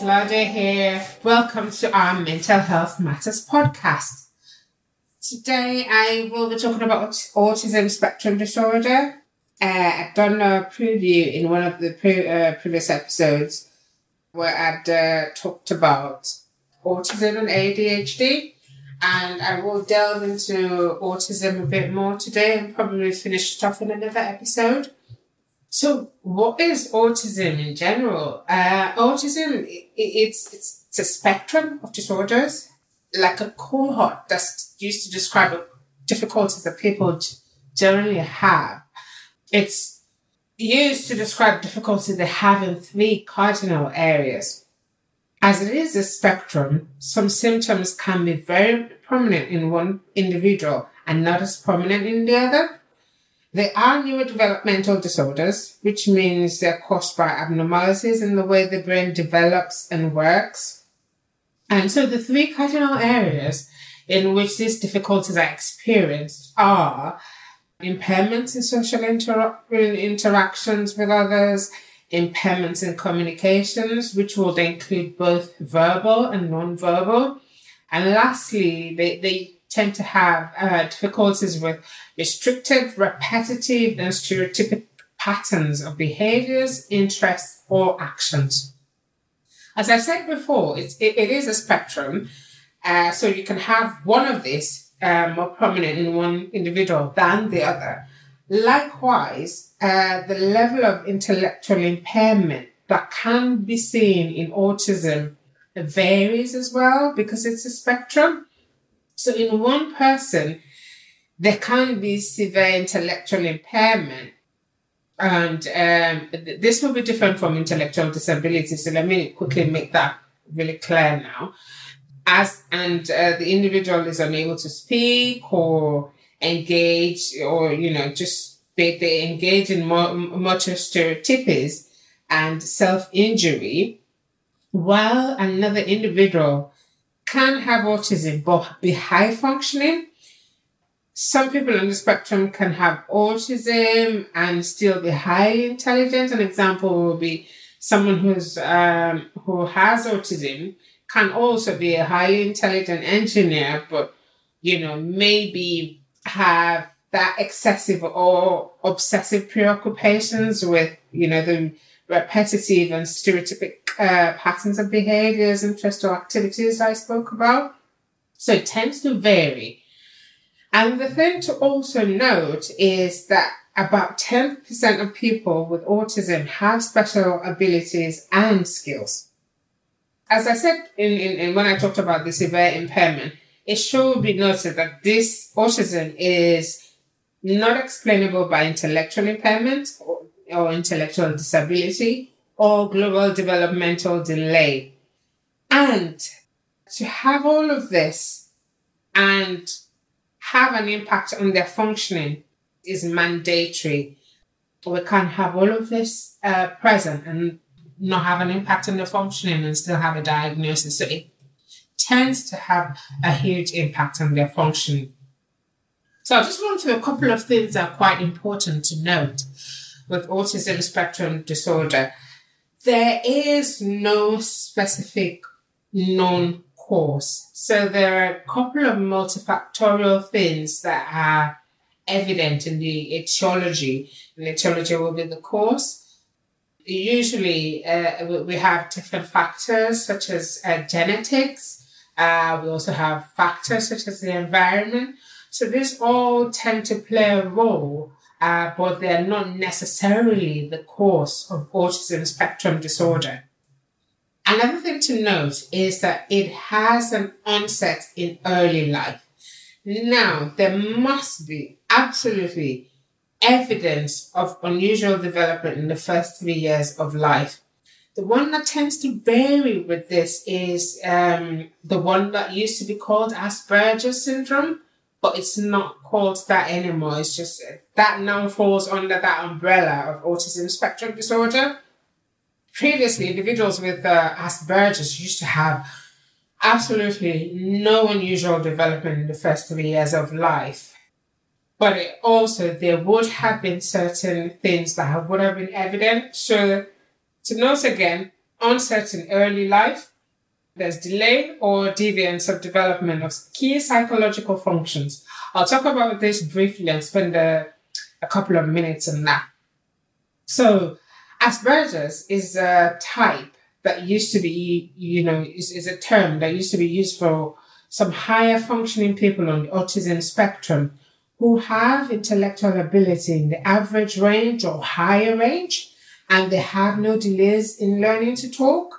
It's here. Welcome to our Mental Health Matters podcast. Today I will be talking about autism spectrum disorder. Uh, I've done a preview in one of the pre- uh, previous episodes where I'd uh, talked about autism and ADHD. And I will delve into autism a bit more today and probably finish it off in another episode. So, what is autism in general? Uh, autism, it, it's, it's, it's a spectrum of disorders, like a cohort that's used to describe difficulties that people generally have. It's used to describe difficulties they have in three cardinal areas. As it is a spectrum, some symptoms can be very prominent in one individual and not as prominent in the other. They are neurodevelopmental disorders, which means they're caused by abnormalities in the way the brain develops and works. And so the three cardinal areas in which these difficulties are experienced are impairments in social inter- interactions with others, impairments in communications, which would include both verbal and non-verbal. And lastly, they, they tend to have uh, difficulties with restricted, repetitive, and stereotypic patterns of behaviors, interests, or actions. As I said before, it, it is a spectrum. Uh, so you can have one of these uh, more prominent in one individual than the other. Likewise, uh, the level of intellectual impairment that can be seen in autism varies as well because it's a spectrum. So in one person, there can be severe intellectual impairment. And um, this will be different from intellectual disability. So let me quickly make that really clear now. As and uh, the individual is unable to speak or engage, or you know, just they, they engage in motor stereotypies and self injury, while another individual can have autism but be high functioning. Some people on the spectrum can have autism and still be highly intelligent. An example will be someone who's um, who has autism can also be a highly intelligent engineer, but you know maybe have that excessive or obsessive preoccupations with you know the repetitive and stereotypic uh, patterns of behaviors, interests, or activities I spoke about. So it tends to vary. And the thing to also note is that about 10% of people with autism have special abilities and skills. As I said in, in, in when I talked about the severe impairment, it should be noted that this autism is not explainable by intellectual impairment or, intellectual disability or global developmental delay. And to have all of this and have an impact on their functioning is mandatory. We can't have all of this uh, present and not have an impact on their functioning and still have a diagnosis. So it tends to have a huge impact on their functioning. So I'll just want to a couple of things that are quite important to note with autism spectrum disorder there is no specific known cause. So there are a couple of multifactorial things that are evident in the etiology, and etiology will be the cause. Usually, uh, we have different factors such as uh, genetics. Uh, we also have factors such as the environment. So these all tend to play a role uh, but they're not necessarily the cause of autism spectrum disorder. Another thing to note is that it has an onset in early life. Now, there must be absolutely evidence of unusual development in the first three years of life. The one that tends to vary with this is um, the one that used to be called Asperger's syndrome, but it's not called that anymore. It's just that now falls under that umbrella of autism spectrum disorder. Previously, individuals with uh, Asperger's used to have absolutely no unusual development in the first three years of life. But it also, there would have been certain things that would have been evident. So to note again, uncertain early life, there's delay or deviance of development of key psychological functions. I'll talk about this briefly and spend a, a couple of minutes on that. So, Asperger's is a type that used to be, you know, is, is a term that used to be used for some higher functioning people on the autism spectrum who have intellectual ability in the average range or higher range, and they have no delays in learning to talk.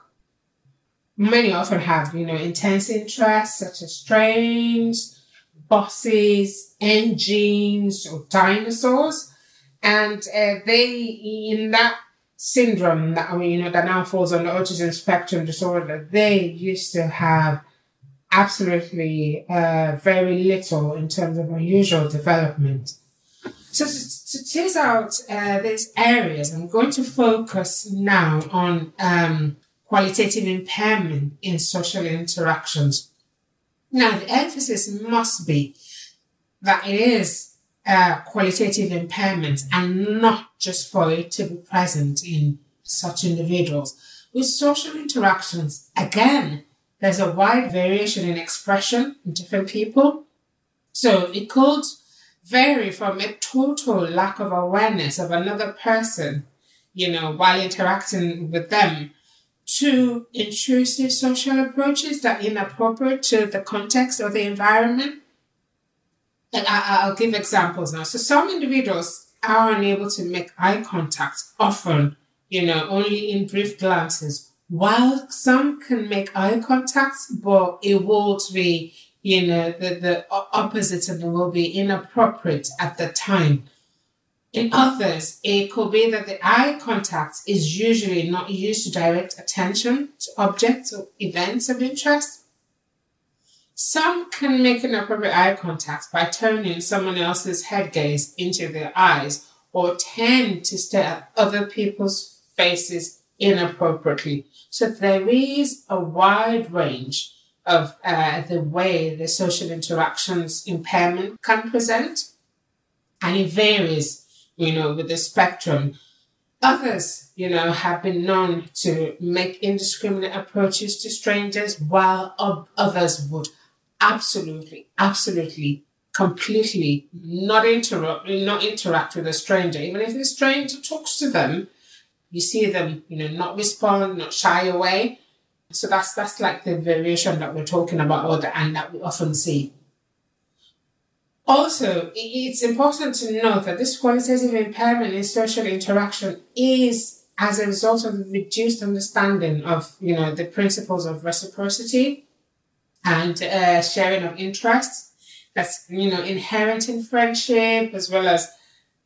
Many often have, you know, intense interests such as trains, buses, engines, or dinosaurs. And uh, they, in that syndrome that I mean, you know, that now falls on the autism spectrum disorder, they used to have absolutely uh, very little in terms of unusual development. So to, to tease out uh, these areas, I'm going to focus now on um, qualitative impairment in social interactions. Now, the emphasis must be that it is qualitative impairment and not just for it to be present in such individuals. With social interactions, again, there's a wide variation in expression in different people. So it could vary from a total lack of awareness of another person, you know, while interacting with them to intrusive social approaches that are inappropriate to the context or the environment and I, I'll give examples now. So some individuals are unable to make eye contact often, you know, only in brief glances, while some can make eye contact, but it will be, you know, the, the opposite of them will be inappropriate at the time. In others, it could be that the eye contact is usually not used to direct attention to objects or events of interest, some can make an inappropriate eye contact by turning someone else's head gaze into their eyes or tend to stare at other people's faces inappropriately. So there is a wide range of uh, the way the social interactions impairment can present, and it varies, you know, with the spectrum. Others, you know, have been known to make indiscriminate approaches to strangers, while others would absolutely, absolutely, completely not interrupt, not interact with a stranger. Even if the stranger talks to them, you see them, you know, not respond, not shy away. So that's that's like the variation that we're talking about, or the, and that we often see. Also, it's important to note that this qualitative impairment in social interaction is as a result of reduced understanding of, you know, the principles of reciprocity and uh, sharing of interests. That's, you know, inherent in friendship as well as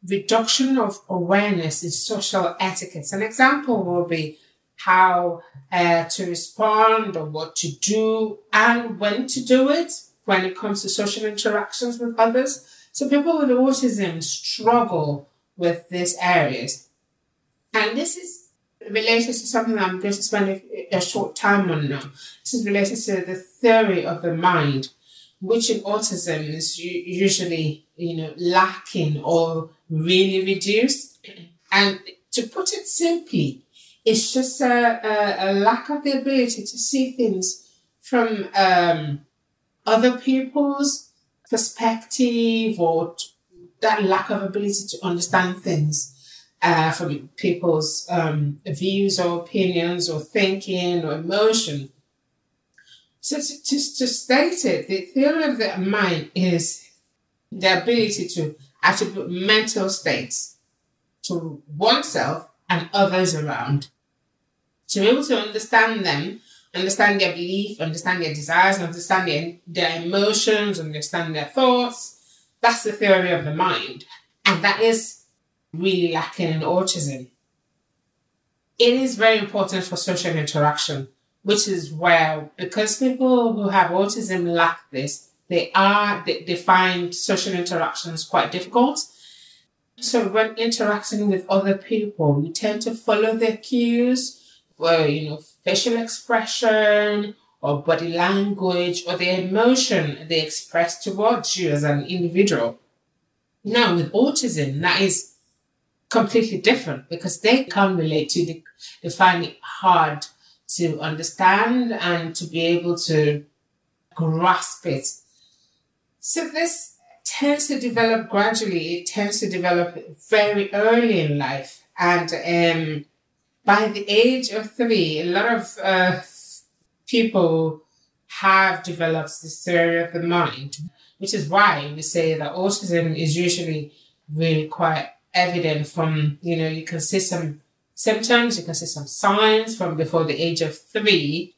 reduction of awareness in social etiquettes. An example will be how uh, to respond or what to do and when to do it when it comes to social interactions with others. So people with autism struggle with these areas. And this is related to something I'm going to spend a, a short time on now. This is related to the theory of the mind, which in autism is usually, you know, lacking or really reduced. And to put it simply, it's just a, a, a lack of the ability to see things from um, other people's perspective or that lack of ability to understand things uh, from people's um, views or opinions or thinking or emotion. So to, to, to state it, the theory of the mind is the ability to attribute mental states to oneself and others around. To be able to understand them, understand their belief, understand their desires, understand their, their emotions, understand their thoughts. That's the theory of the mind. And that is really lacking in autism. it is very important for social interaction, which is where, because people who have autism lack this, they are, they, they find social interactions quite difficult. So when interacting with other people, you tend to follow their cues, well, you know, facial expression or body language or the emotion they express towards you as an individual. Now, with autism, that is completely different because they can relate to the, they find it hard to understand and to be able to grasp it. So this tends to develop gradually. It tends to develop very early in life. And um, by the age of three, a lot of uh, people have developed this theory of the mind, which is why we say that autism is usually really quite evident from, you know, you can see some symptoms, you can see some signs from before the age of three,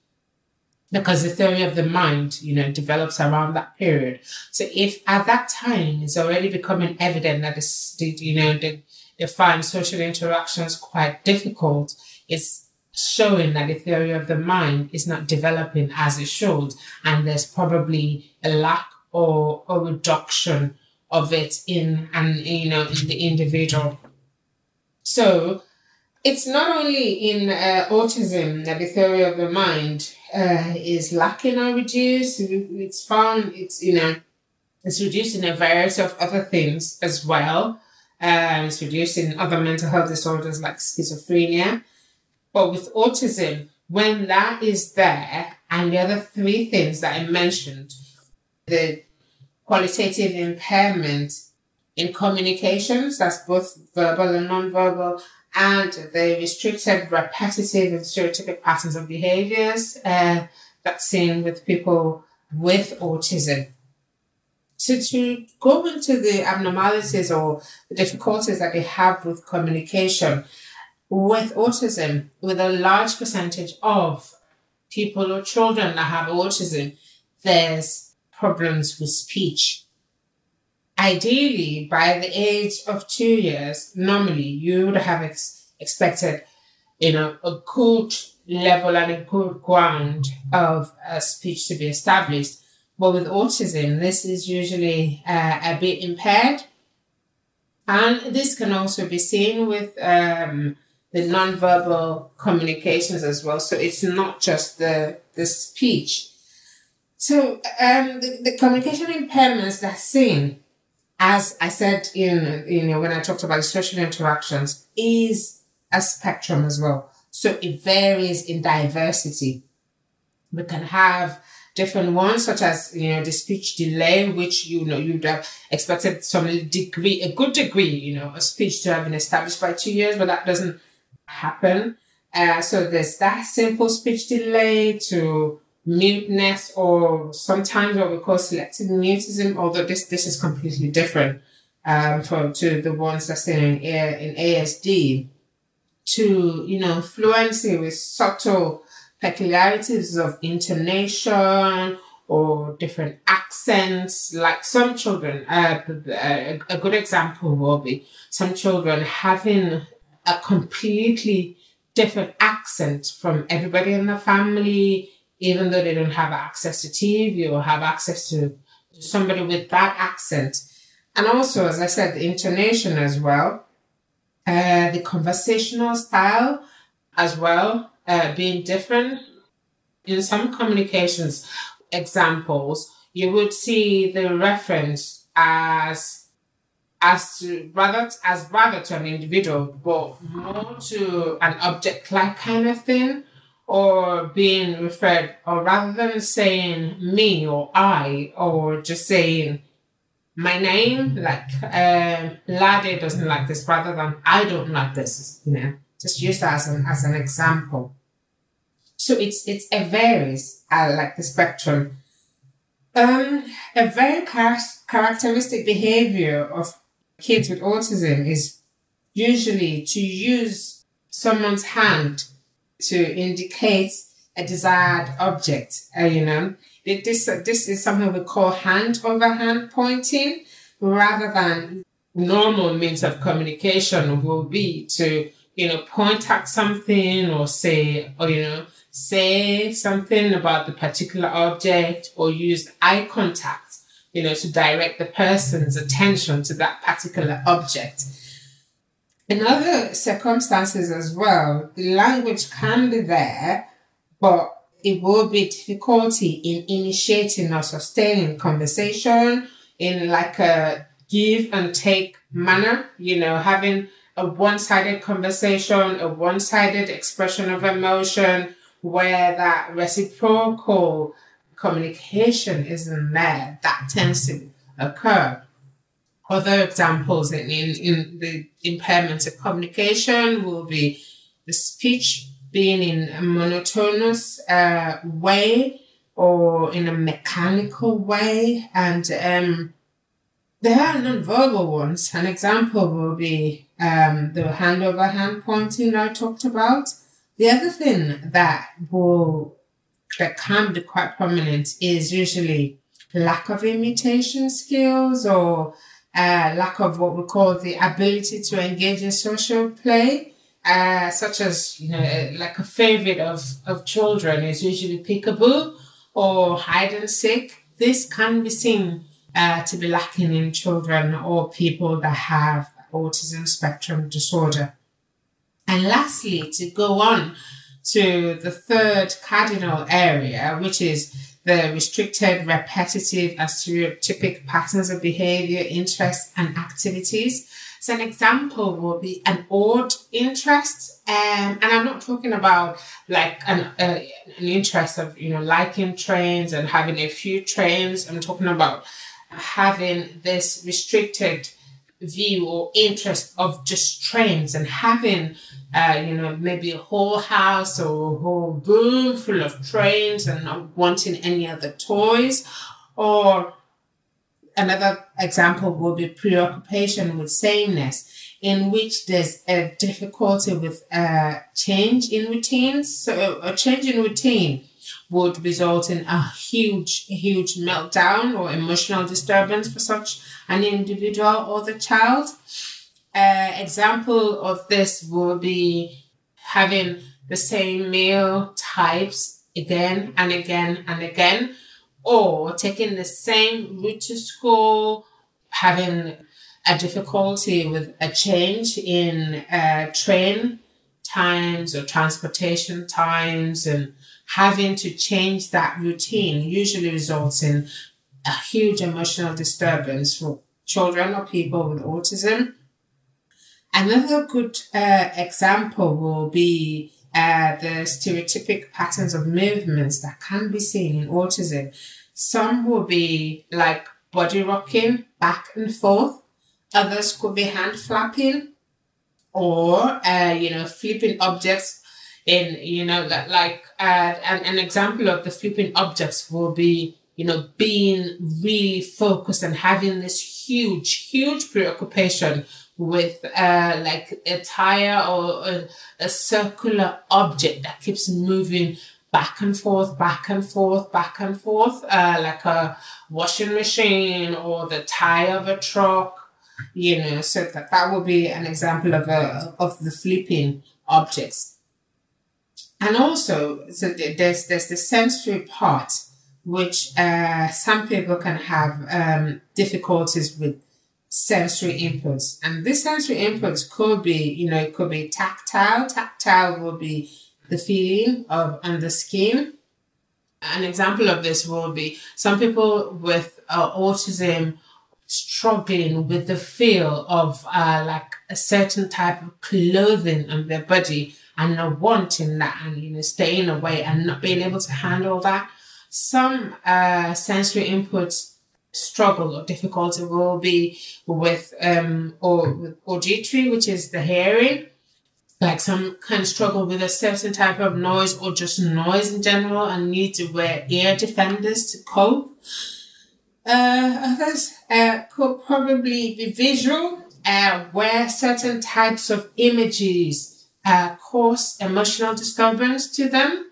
because the theory of the mind, you know, develops around that period. So if at that time it's already becoming evident that this, you know, the, they find social interactions quite difficult, it's showing that the theory of the mind is not developing as it should, and there's probably a lack or a reduction of it in and you know in the individual. So it's not only in uh, autism that the theory of the mind uh, is lacking or reduced. It's found it's you know it's reduced in a variety of other things as well. Um, it's reduced in other mental health disorders like schizophrenia. But with autism, when that is there, and the other three things that I mentioned, the qualitative impairment in communications, that's both verbal and non-verbal, and the restricted, repetitive, and stereotypic patterns of behaviors uh, that's seen with people with autism. So to go into the abnormalities or the difficulties that they have with communication, with autism, with a large percentage of people or children that have autism, there's problems with speech. Ideally, by the age of two years, normally you would have ex- expected, you know, a good level and a good ground of uh, speech to be established. But with autism, this is usually uh, a bit impaired. And this can also be seen with um, the nonverbal communications as well. So it's not just the, the speech. So um, the, the communication impairments that's seen, as I said in you know when I talked about social interactions, is a spectrum as well. So it varies in diversity. We can have different ones, such as you know the speech delay, which you know you'd have expected some degree, a good degree, you know, a speech to have been established by two years, but that doesn't happen. Uh, so there's that simple speech delay to muteness or sometimes what we call selective mutism, although this, this is completely different um, from to the ones that's in, in ASD to, you know, fluency with subtle peculiarities of intonation or different accents. Like some children, uh, a, good example will be some children having a completely different accent from everybody in the family, even though they don't have access to TV or have access to somebody with that accent. And also, as I said, the intonation as well, uh, the conversational style as well, uh, being different. In some communications examples, you would see the reference as as to rather as rather to an individual, but more to an object-like kind of thing, or being referred, or rather than saying me or I, or just saying my name, like um, Lade doesn't like this, rather than I don't like this, you know, just use that as an as an example. So it's it's it varies, uh, like the spectrum. Um, a very char- characteristic behavior of kids with autism is usually to use someone's hand to indicate a desired object. Uh, you know, this this is something we call hand over hand pointing, rather than normal means of communication will be to you know, point at something or say, or, you know, say something about the particular object or use eye contact, you know, to direct the person's attention to that particular object. In other circumstances as well, the language can be there, but it will be difficulty in initiating or sustaining conversation in like a give and take manner, you know, having a one-sided conversation, a one-sided expression of emotion where that reciprocal communication isn't there, that tends to occur. Other examples in, in, in the impairment of communication will be the speech being in a monotonous uh, way or in a mechanical way. And um, there are non-verbal ones. An example will be um, the hand over hand pointing I talked about. The other thing that will that can be quite prominent is usually lack of imitation skills or uh, lack of what we call the ability to engage in social play, uh, such as you know, like a favorite of of children is usually peekaboo or hide and seek. This can be seen uh, to be lacking in children or people that have autism spectrum disorder. And lastly, to go on to the third cardinal area, which is the restricted, repetitive, and stereotypic patterns of behavior, interests, and activities. So an example will be an odd interest, um, and I'm not talking about like an uh, an interest of you know liking trains and having a few trains. I'm talking about having this restricted view or interest of just trains and having, uh, you know, maybe a whole house or a whole room full of trains and not wanting any other toys. Or another example would be preoccupation with sameness, in which there's a difficulty with uh, change in routines. So a change in routine would result in a huge, huge meltdown or emotional disturbance for such an individual or the child. Uh, example of this would be having the same meal types again and again and again, or taking the same route to school, having a difficulty with a change in uh, train times or transportation times and having to change that routine usually results in a huge emotional disturbance for children or people with autism. Another good uh, example will be uh, the stereotypic patterns of movements that can be seen in autism. Some will be like body rocking back and forth. Others could be hand flapping or, uh, you know, flipping objects in, you know, that like, uh, an, an example of the flipping objects will be, you know, being really focused and having this huge, huge preoccupation with uh, like a tire or a, a circular object that keeps moving back and forth, back and forth, back and forth, uh, like a washing machine or the tire of a truck, you know, so that, that would be an example of a, of the flipping objects. And also, so there's there's the sensory part, which uh, some people can have um, difficulties with sensory inputs, and this sensory inputs could be, you know, it could be tactile. Tactile will be the feeling of on the skin. An example of this will be some people with uh, autism struggling with the feel of uh, like a certain type of clothing on their body and not wanting that and you know staying away and not being able to handle that. Some uh, sensory inputs struggle or difficulty will be with um or with auditory, which is the hearing. Like some kind of struggle with a certain type of noise or just noise in general and need to wear ear defenders to cope. Uh, others uh, could probably be visual, uh, where certain types of images uh, cause emotional disturbance to them.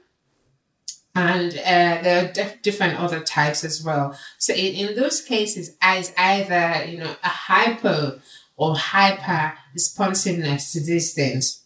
And uh, there are dif- different other types as well. So in, in those cases, as either, you know, a hypo or hyper responsiveness to these things.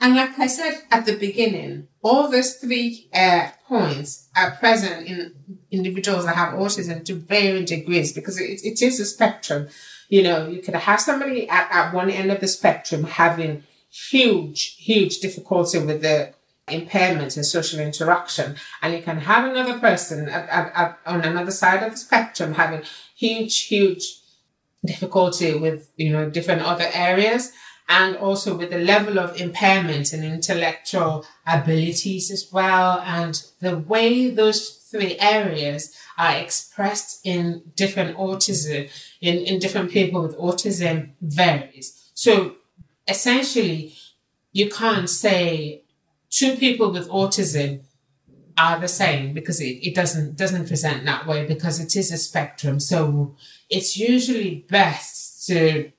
And like I said at the beginning, all those three uh, points are present in individuals that have autism to varying degrees because it, it is a spectrum. You know, you could have somebody at, at one end of the spectrum having huge, huge difficulty with the impairment in social interaction. And you can have another person at, at, at, on another side of the spectrum having huge, huge difficulty with, you know, different other areas and also with the level of impairment and intellectual abilities as well. And the way those three areas are expressed in different autism, in, in different people with autism varies. So essentially, you can't say two people with autism are the same because it, it doesn't doesn't present that way because it is a spectrum. So it's usually best to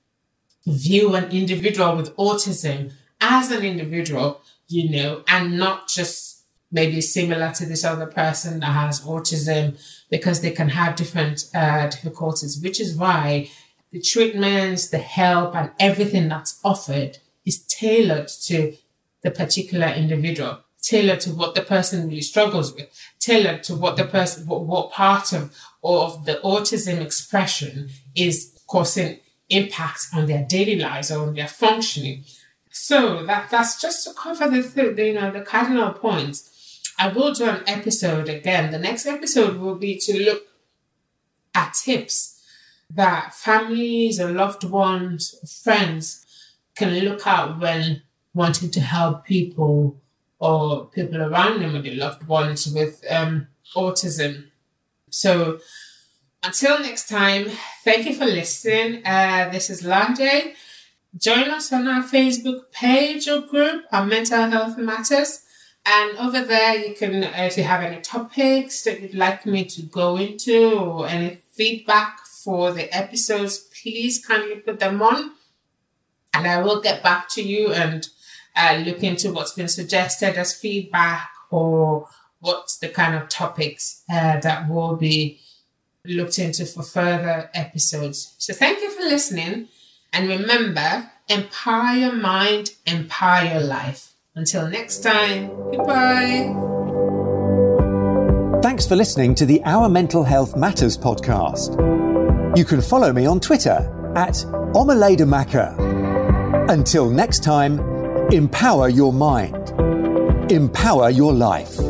view an individual with autism as an individual, you know, and not just maybe similar to this other person that has autism because they can have different uh, difficulties, which is why the treatments, the help, and everything that's offered is tailored to the particular individual, tailored to what the person really struggles with, tailored to what the person, what, what part of, of the autism expression is causing impacts on their daily lives or on their functioning. So that that's just to cover the, the you know the cardinal points. I will do an episode again. The next episode will be to look at tips that families or loved ones, friends can look at when wanting to help people or people around them or their loved ones with um, autism. So until next time, thank you for listening. Uh, this is Lande. Join us on our Facebook page or group, our Mental Health Matters. And over there, you can, if you have any topics that you'd like me to go into or any feedback for the episodes, please kindly put them on. And I will get back to you and uh, look into what's been suggested as feedback or what's the kind of topics uh, that will be looked into for further episodes. So thank you for listening. And remember, empower your mind, empower your life. Until next time, goodbye. Thanks for listening to the Our Mental Health Matters podcast. You can follow me on Twitter at Omaledamaka. Until next time, empower your mind, empower your life.